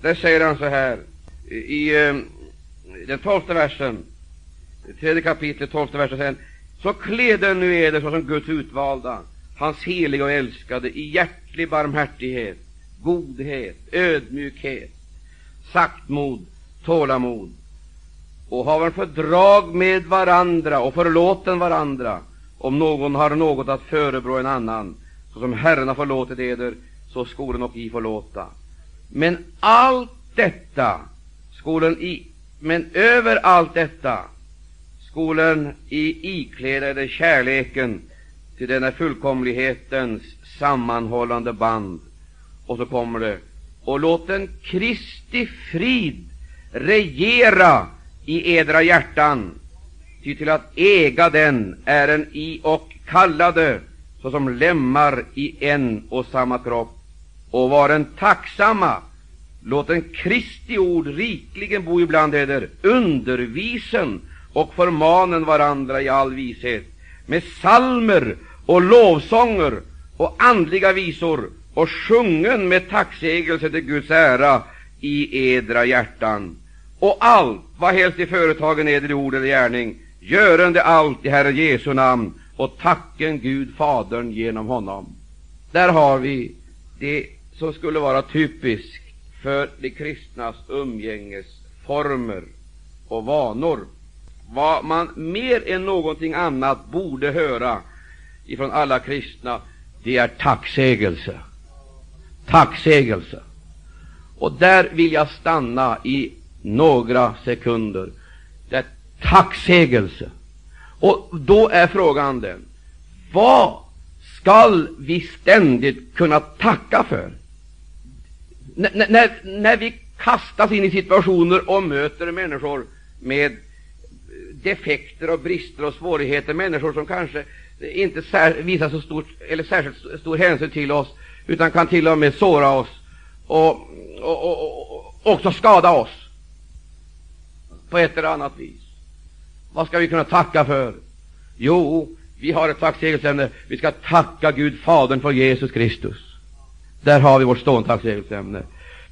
A: där säger han så här, i eh, den tolfte versen, tredje kapitlet, tolfte versen, säger så kläder nu eder såsom Guds utvalda, hans heliga och älskade, i hjärtlig barmhärtighet, godhet, ödmjukhet, saktmod, tålamod, och haven fördrag med varandra och förlåten varandra, om någon har något att förebrå en annan, såsom Herren har förlåtit eder, så skolen och i förlåta. Men allt detta skolen i, men över allt detta skolen i ikläda eder kärleken till denna fullkomlighetens sammanhållande band. Och så kommer det, och låt den Kristi frid regera i edra hjärtan, ty till att äga den är en i och kallade såsom lemmar i en och samma kropp, och var en tacksamma. Låt en Kristi ord rikligen bo ibland eder, undervisen och förmanen varandra i all vishet, med salmer och lovsånger och andliga visor och sjungen med tacksägelse till Guds ära i edra hjärtan och allt, vad helst i företagen eder i ord eller gärning, görande allt i Herre Jesu namn och tacken Gud Fadern genom honom. Där har vi det som skulle vara typiskt för de kristnas umgängesformer och vanor. Vad man mer än någonting annat borde höra ifrån alla kristna, det är tacksägelse. Tacksägelse. Och där vill jag stanna i några sekunder. Det är tacksägelse. Och då är frågan den, vad skall vi ständigt kunna tacka för? N när, när vi kastas in i situationer och möter människor med defekter och brister och svårigheter, människor som kanske inte visar så stort, eller särskilt stor hänsyn till oss, utan kan till och med såra oss och, och, och, och också skada oss på ett eller annat vis. Vad ska vi kunna tacka för? Jo, vi har ett tacksägelseämne. Vi ska tacka Gud Fadern för Jesus Kristus. Där har vi vårt stående tacksägelseämne.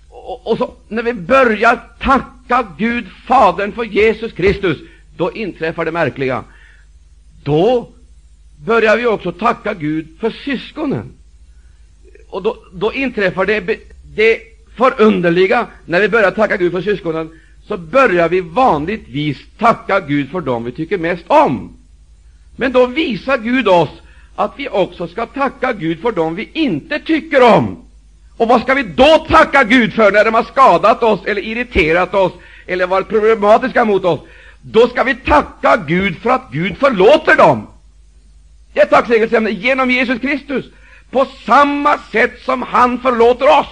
A: Och, och så, när vi börjar tacka Gud Fadern för Jesus Kristus, då inträffar det märkliga. Då börjar vi också tacka Gud för syskonen. Och då, då inträffar det, det förunderliga när vi börjar tacka Gud för syskonen så börjar vi vanligtvis tacka Gud för dem vi tycker mest om. Men då visar Gud oss att vi också ska tacka Gud för dem vi inte tycker om. Och vad ska vi då tacka Gud för när de har skadat oss eller irriterat oss eller varit problematiska mot oss? Då ska vi tacka Gud för att Gud förlåter dem. Det är tacksägelseämne genom Jesus Kristus, på samma sätt som han förlåter oss,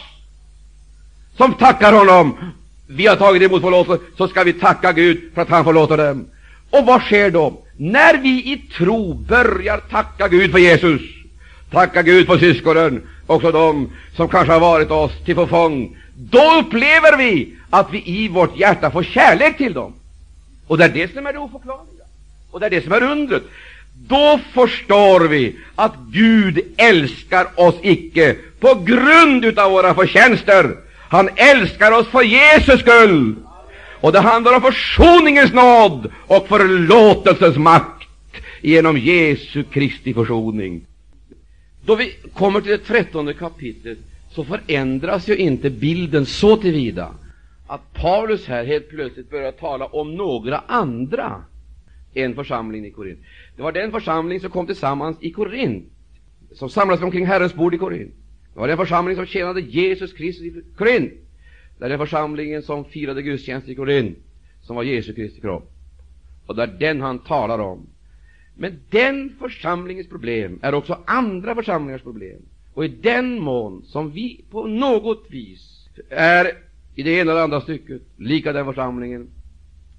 A: som tackar honom vi har tagit emot förlåtelse, så ska vi tacka Gud för att han förlåter dem. Och vad sker då? när vi i tro börjar tacka Gud för Jesus, tacka Gud för syskonen, också de som kanske har varit oss till förfång, då upplever vi att vi i vårt hjärta får kärlek till dem. Och det är det som är det oförklarliga. Och det är det som är undret. Då förstår vi att Gud älskar oss icke på grund utav våra förtjänster. Han älskar oss för Jesus skull. Och det handlar om försoningens nåd och förlåtelsens makt genom Jesu Kristi försoning. Då vi kommer till det trettonde kapitlet så förändras ju inte bilden så tillvida att Paulus här helt plötsligt börjar tala om några andra än församlingen i Korint. Det var den församling som kom tillsammans i Korint, som samlades omkring Herrens bord i Korint. Det var den församling som tjänade Jesus Kristus i Korint. Det är den församlingen som firade gudstjänst i Korint, som var Jesu Kristi kropp. Och det är den han talar om. Men den församlingens problem är också andra församlingars problem. Och i den mån som vi på något vis är i det ena eller andra stycket lika den församlingen,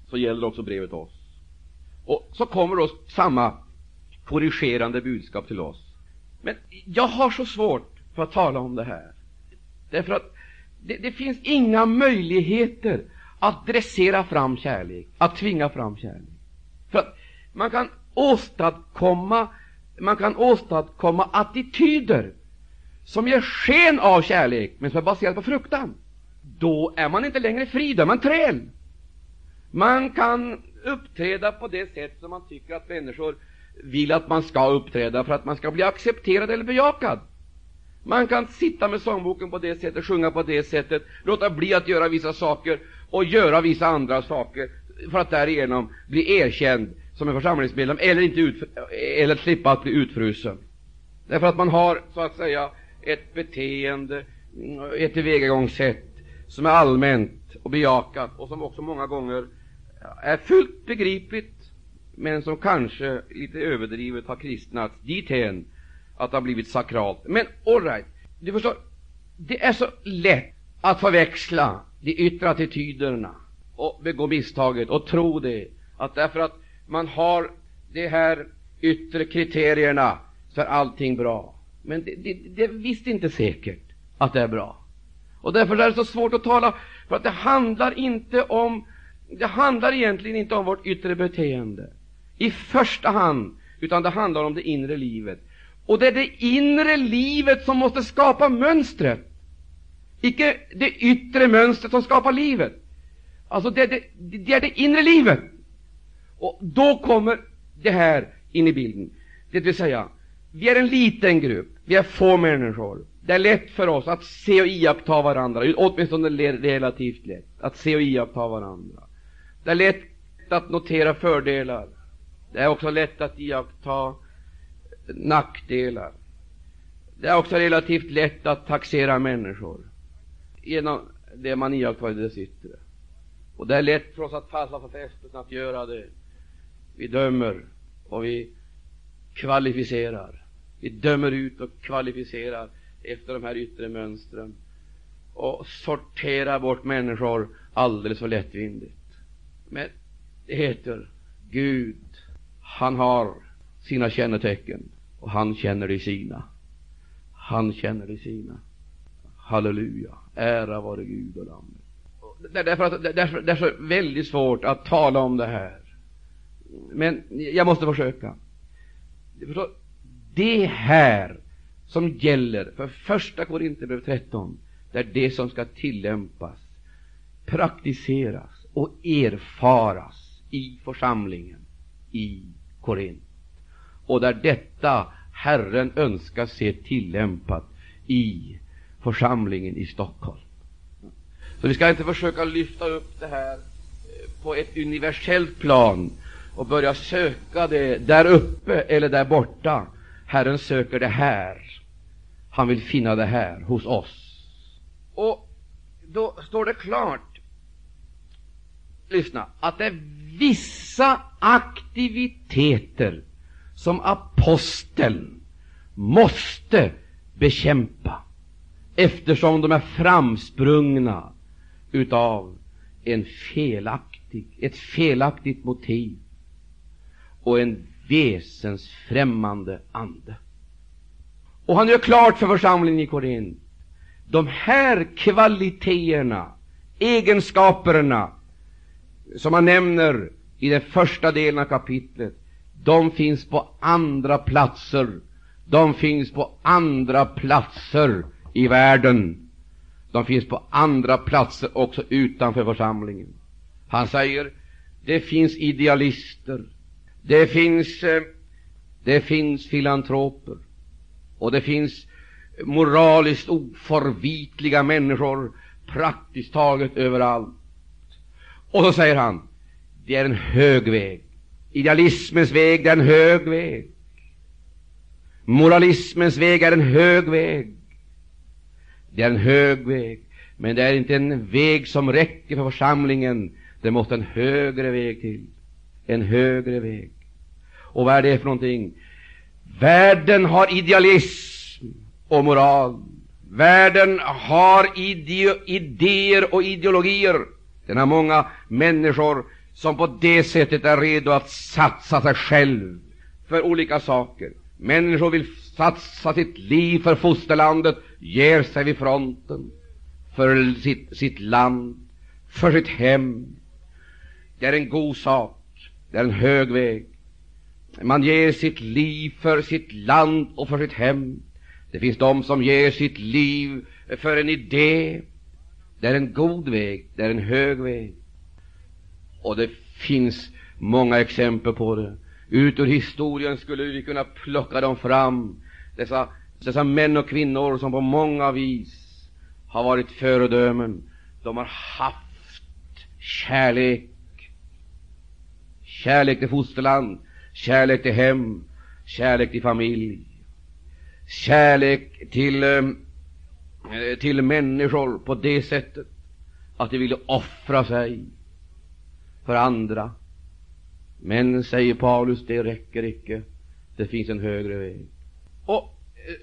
A: så gäller också brevet oss. Och så kommer då samma korrigerande budskap till oss. Men jag har så svårt för att tala om det här. Därför att det, det finns inga möjligheter att dressera fram kärlek, att tvinga fram kärlek. För att man kan åstadkomma, man kan åstadkomma attityder som ger sken av kärlek, men som är baserade på fruktan. Då är man inte längre fri, då är man träl. Man kan uppträda på det sätt som man tycker att människor vill att man ska uppträda för att man ska bli accepterad eller bejakad. Man kan sitta med sångboken på det sättet, sjunga på det sättet, låta bli att göra vissa saker och göra vissa andra saker för att därigenom bli erkänd som en församlingsmedlem eller, inte ut, eller slippa att bli utfrusen. Därför att man har, så att säga, ett beteende, ett tillvägagångssätt som är allmänt och bejakat och som också många gånger är fullt begripligt, men som kanske lite överdrivet har kristnats dithän att det har blivit sakralt. Men all right, du förstår, det är så lätt att förväxla de yttre attityderna och begå misstaget och tro det, att därför att man har de här yttre kriterierna så är allting bra. Men det, det, det är visst inte säkert att det är bra. Och därför är det så svårt att tala, för att det handlar inte om det handlar egentligen inte om vårt yttre beteende i första hand, utan det handlar om det inre livet. Och det är det inre livet som måste skapa mönstret, icke det yttre mönstret som skapar livet. Alltså, det är det, det, är det inre livet. Och då kommer det här in i bilden. Det vill säga, vi är en liten grupp, vi är få människor. Det är lätt för oss att se och iaktta varandra, åtminstone relativt lätt, att se och iaktta varandra. Det är lätt att notera fördelar. Det är också lätt att iaktta nackdelar. Det är också relativt lätt att taxera människor genom det man iakttar i dess yttre. Och det är lätt för oss att falla för frestelsen att göra det. Vi dömer och vi kvalificerar. Vi dömer ut och kvalificerar efter de här yttre mönstren och sorterar bort människor alldeles för lättvindigt. Men det heter Gud, han har sina kännetecken och han känner de sina. Han känner de sina. Halleluja, ära vare Gud och Lammet. Det är, därför att, det, är, det är så väldigt svårt att tala om det här. Men jag måste försöka. Det här som gäller för första Korinthierbrevet 13, det är det som ska tillämpas, praktiseras och erfaras i församlingen i Korint. Och där detta Herren önskar se tillämpat i församlingen i Stockholm. Så vi ska inte försöka lyfta upp det här eh, på ett universellt plan och börja söka det där uppe eller där borta. Herren söker det här. Han vill finna det här hos oss. Och då står det klart, lyssna, att det är vissa aktiviteter som aposteln måste bekämpa eftersom de är framsprungna utav en felaktig, ett felaktigt motiv. och en väsensfrämmande ande. Och han gör klart för församlingen i Korint, de här kvaliteterna, egenskaperna, som han nämner i den första delen av kapitlet, de finns på andra platser. De finns på andra platser i världen. De finns på andra platser också utanför församlingen. Han säger, det finns idealister, det finns, eh, det finns filantroper, och det finns moraliskt oförvitliga människor praktiskt taget överallt. Och så säger han, det är en hög väg. Idealismens väg, är en hög väg. Moralismens väg är en hög väg. Det är en hög väg, men det är inte en väg som räcker för församlingen. Det måste en högre väg till. En högre väg. Och vad är det för någonting? Världen har idealism och moral. Världen har ide idéer och ideologier. Den har många människor som på det sättet är redo att satsa sig själv för olika saker. Människor vill satsa sitt liv för fosterlandet, ger sig vid fronten för sitt, sitt land, för sitt hem. Det är en god sak, det är en hög väg. Man ger sitt liv för sitt land och för sitt hem. Det finns de som ger sitt liv för en idé. Det är en god väg, det är en hög väg. Och det finns många exempel på det. Ut ur historien skulle vi kunna plocka dem fram, dessa, dessa män och kvinnor som på många vis har varit föredömen. De har haft kärlek, kärlek till fosterland, kärlek till hem, kärlek till familj, kärlek till, eh, till människor på det sättet att de ville offra sig för andra. Men, säger Paulus, det räcker icke. Det finns en högre väg. Och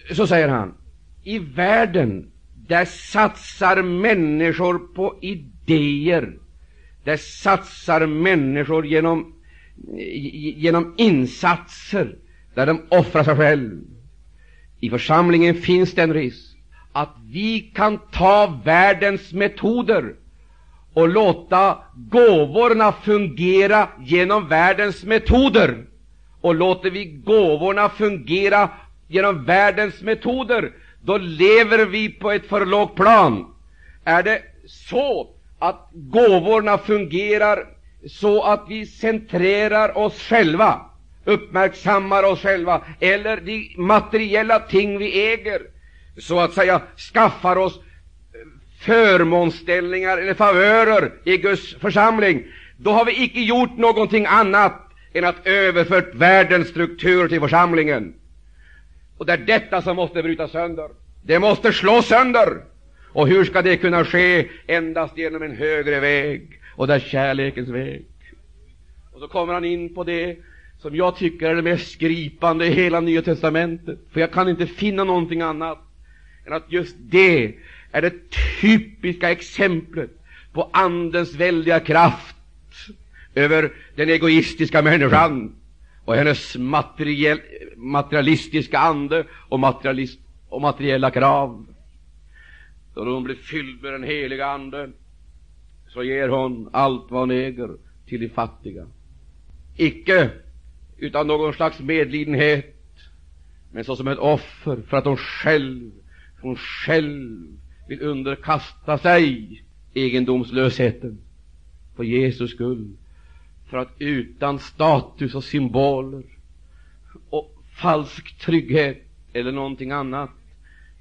A: eh, så säger han, i världen, där satsar människor på idéer. Där satsar människor genom eh, genom insatser där de offrar sig själv. I församlingen finns det en risk att vi kan ta världens metoder och låta gåvorna fungera genom världens metoder. Och låter vi gåvorna fungera genom världens metoder, då lever vi på ett för lågt plan. Är det så att gåvorna fungerar så att vi centrerar oss själva, uppmärksammar oss själva, eller de materiella ting vi äger, så att säga skaffar oss förmånsställningar eller favörer i Guds församling, då har vi icke gjort någonting annat än att överfört världens struktur till församlingen. Och det är detta som måste brytas sönder. Det måste slås sönder. Och hur ska det kunna ske? Endast genom en högre väg och det är kärlekens väg. Och så kommer han in på det som jag tycker är det mest gripande i hela Nya testamentet, för jag kan inte finna någonting annat än att just det är det typiska exemplet på Andens väldiga kraft över den egoistiska människan och hennes materiell, materialistiska ande och, materialist, och materiella krav. Då hon blir fylld med den heliga Ande så ger hon allt vad hon äger till de fattiga. Icke utan någon slags medlidenhet, men såsom ett offer för att hon själv, hon själv vill underkasta sig egendomslösheten för Jesus skull, för att utan status och symboler och falsk trygghet eller någonting annat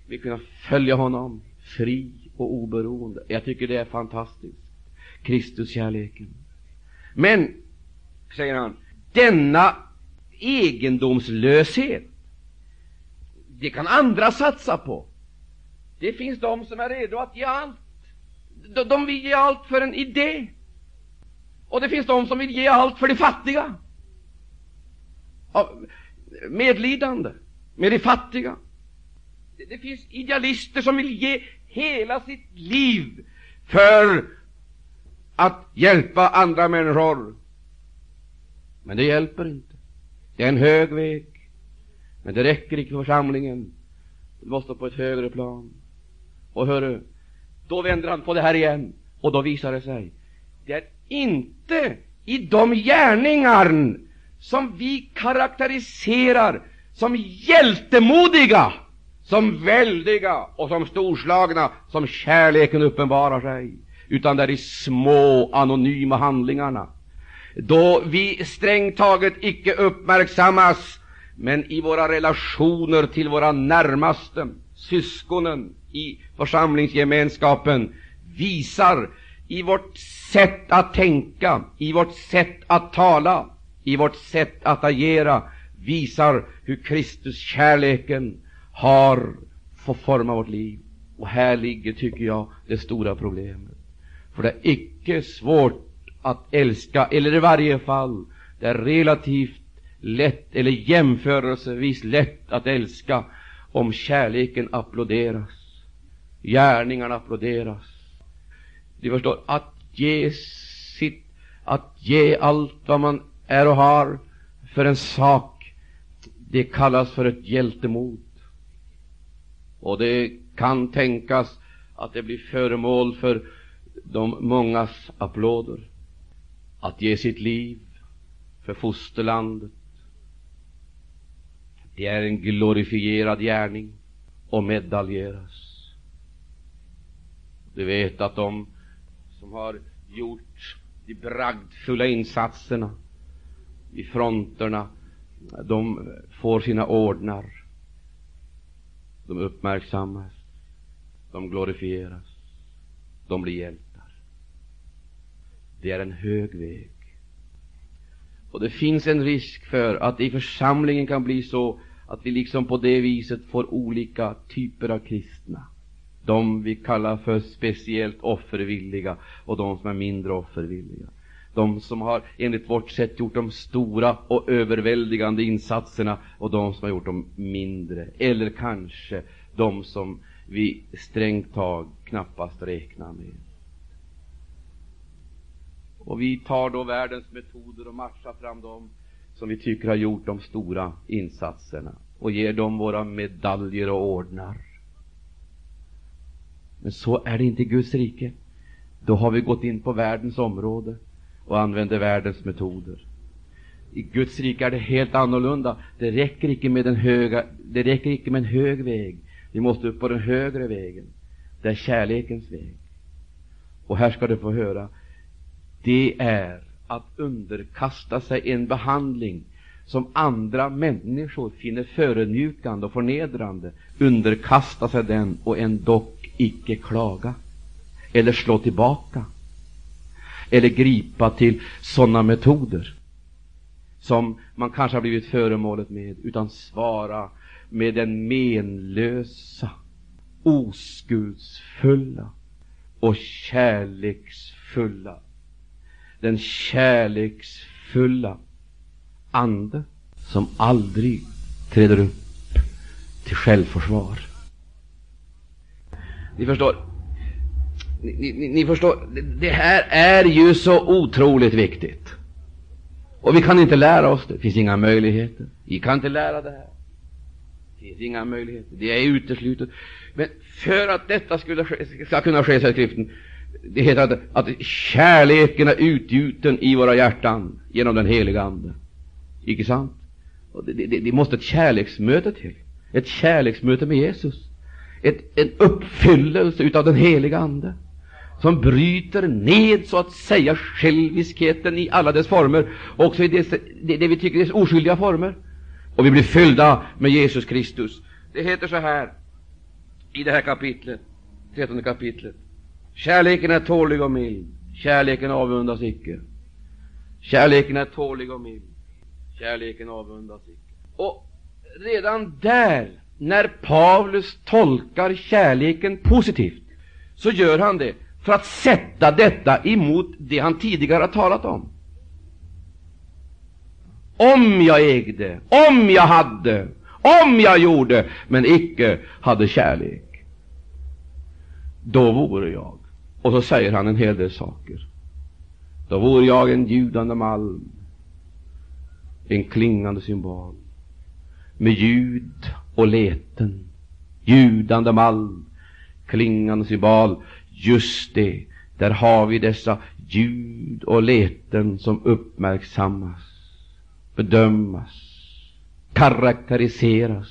A: vill kunna följa honom fri och oberoende. Jag tycker det är fantastiskt. Kristuskärleken. Men, säger han, denna egendomslöshet, det kan andra satsa på. Det finns de som är redo att ge allt. De vill ge allt för en idé. Och det finns de som vill ge allt för de fattiga. Medlidande med de fattiga. Det finns idealister som vill ge hela sitt liv för att hjälpa andra människor. Men det hjälper inte. Det är en hög väg, men det räcker inte för församlingen. Du måste på ett högre plan. Och hörru, då vänder han på det här igen, och då visar det sig, det är inte i de gärningar som vi karaktäriserar som hjältemodiga, som väldiga och som storslagna, som kärleken uppenbarar sig, utan det är i små anonyma handlingarna, då vi strängt taget icke uppmärksammas, men i våra relationer till våra närmaste, syskonen i församlingsgemenskapen, visar i vårt sätt att tänka, i vårt sätt att tala, i vårt sätt att agera, visar hur Kristus kärleken har fått forma vårt liv. Och här ligger, tycker jag, det stora problemet. För det är icke svårt att älska, eller i varje fall, det är relativt lätt, eller jämförelsevis lätt att älska, om kärleken applåderas, gärningarna applåderas. Du förstår, att ge sitt, att ge allt vad man är och har för en sak, det kallas för ett hjältemod. Och det kan tänkas att det blir föremål för de mångas applåder. Att ge sitt liv för fosterlandet, det är en glorifierad gärning och medaljeras. Du vet att de som har gjort de bragdfulla insatserna i fronterna, de får sina ordnar. De uppmärksammas, de glorifieras, de blir hjältar. Det är en hög väg. Och det finns en risk för att det i församlingen kan bli så att vi liksom på det viset får olika typer av kristna. De vi kallar för speciellt offervilliga och de som är mindre offervilliga. De som har enligt vårt sätt gjort de stora och överväldigande insatserna och de som har gjort de mindre. Eller kanske de som vi strängt tag knappast räknar med. Och vi tar då världens metoder och matchar fram dem som vi tycker har gjort de stora insatserna och ger dem våra medaljer och ordnar. Men så är det inte i Guds rike. Då har vi gått in på världens område och använder världens metoder. I Guds rike är det helt annorlunda. Det räcker icke med en höga, det räcker icke med en hög väg. Vi måste upp på den högre vägen. Det är kärlekens väg. Och här ska du få höra. Det är att underkasta sig en behandling som andra människor finner förödmjukande och förnedrande. Underkasta sig den och ändock icke klaga eller slå tillbaka eller gripa till sådana metoder som man kanske har blivit föremålet med, utan svara med den menlösa, oskuldsfulla och kärleksfulla, den kärleksfulla ande som aldrig träder upp till självförsvar. Ni förstår, ni, ni, ni, förstår, det här är ju så otroligt viktigt. Och vi kan inte lära oss det. Det finns inga möjligheter. Vi kan inte lära det här. Det finns inga möjligheter. Det är uteslutet. Men för att detta skulle ske, ska kunna ske, säger skriften, det heter att, att kärleken är utgjuten i våra hjärtan genom den heliga Ande. Icke sant? Och det, det, det måste ett kärleksmöte till. Ett kärleksmöte med Jesus. Ett, en uppfyllelse utav den heliga Ande som bryter ned så att säga själviskheten i alla dess former, också i det, det, det vi tycker är oskyldiga former. Och vi blir fyllda med Jesus Kristus. Det heter så här i det här kapitlet, trettonde kapitlet. Kärleken är tålig och mild. Kärleken avundas icke. Kärleken är tålig och mild. Kärleken avundas icke. Och redan där, när Paulus tolkar kärleken positivt, så gör han det för att sätta detta emot det han tidigare har talat om. Om jag ägde, om jag hade, om jag gjorde, men icke hade kärlek, då vore jag. Och så säger han en hel del saker. Då vore jag en ljudande malm, en klingande symbol med ljud och leten, ljudande malm, klingande symbol. Just det, där har vi dessa ljud och leten som uppmärksammas, bedömas, karaktäriseras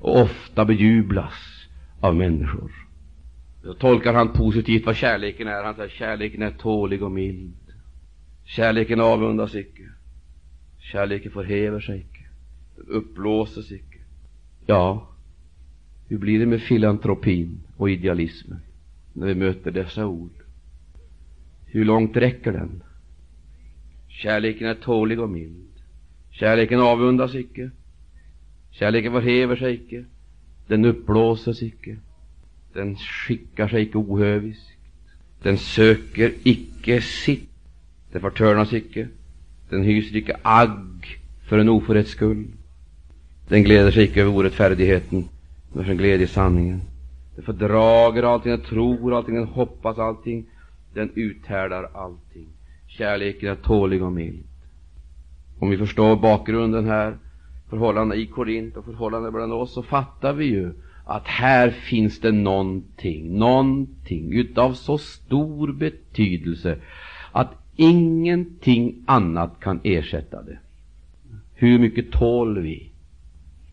A: och ofta bejublas av människor. Då tolkar han positivt vad kärleken är. Han säger kärleken är tålig och mild. Kärleken avundas icke. Kärleken förhäver sig icke. Den uppblåses icke. Ja, hur blir det med filantropin och idealismen när vi möter dessa ord? Hur långt räcker den? Kärleken är tålig och mild. Kärleken avundas icke. Kärleken förhäver sig icke. Den uppblåses icke. Den skickar sig icke ohöviskt. Den söker icke sitt. Den förtörnas icke. Den hyser icke agg för en oförrätts skull. Den gläder sig icke över orättfärdigheten, men för glädje i sanningen. Den fördrager allting, den tror allting, den hoppas allting. Den uthärdar allting. Kärleken är tålig och mild. Om vi förstår bakgrunden här, förhållandena i Korint och förhållandena bland oss, så fattar vi ju att här finns det någonting, någonting utav så stor betydelse att ingenting annat kan ersätta det. Hur mycket tål vi?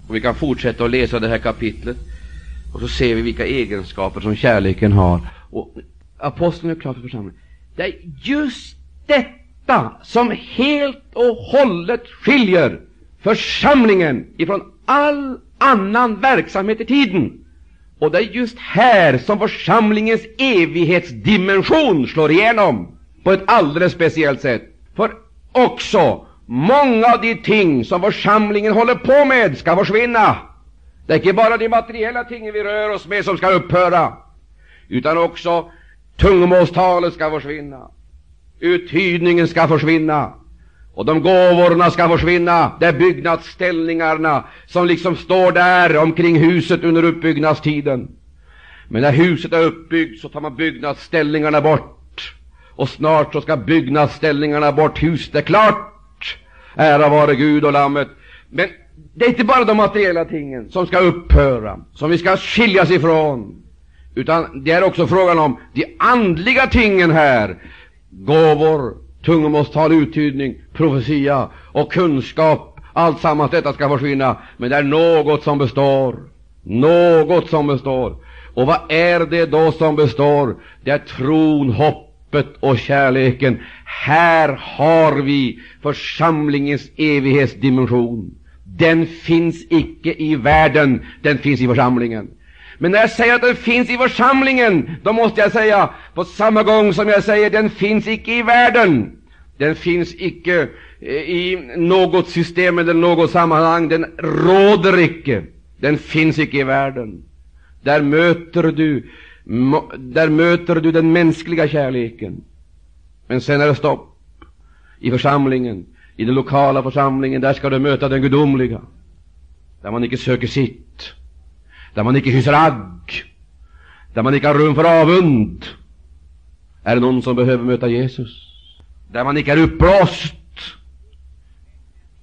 A: Och vi kan fortsätta att läsa det här kapitlet och så ser vi vilka egenskaper som kärleken har. Och aposteln är klar för församlingen. Det är just detta som helt och hållet skiljer församlingen ifrån all annan verksamhet i tiden. Och det är just här som församlingens evighetsdimension slår igenom på ett alldeles speciellt sätt. För också många av de ting som församlingen håller på med ska försvinna. Det är inte bara de materiella tingen vi rör oss med som ska upphöra, utan också tungomålstalet ska försvinna, uttydningen ska försvinna, och de gåvorna ska försvinna. Det är byggnadsställningarna som liksom står där omkring huset under uppbyggnadstiden. Men när huset är uppbyggt så tar man byggnadsställningarna bort. Och snart så ska byggnadsställningarna bort. Huset är klart. Ära vare Gud och Lammet. Men det är inte bara de materiella tingen som ska upphöra, som vi ska skiljas ifrån. Utan det är också frågan om de andliga tingen här. Gåvor, tungomålstal, uttydning, profetia och kunskap. Allt sammans detta ska försvinna, men det är något som består. Något som består. Och vad är det då som består? Det är tron, hoppet och kärleken. Här har vi församlingens evighetsdimension. Den finns icke i världen, den finns i församlingen. Men när jag säger att den finns i församlingen, då måste jag säga på samma gång som jag säger den finns icke i världen. Den finns icke eh, i något system eller något sammanhang. Den råder icke. Den finns icke i världen. Där möter du, där möter du den mänskliga kärleken. Men sen är det stopp. I församlingen, i den lokala församlingen, där ska du möta den gudomliga. Där man icke söker sitt. Där man icke hyser agg. Där man icke har rum för avund. Är det någon som behöver möta Jesus? där man icke är uppblåst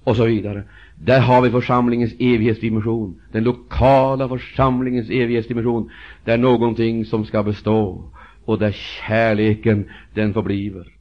A: och så vidare. Där har vi församlingens evighetsdimension, den lokala församlingens evighetsdimension. Det är någonting som ska bestå och där kärleken den förbliver.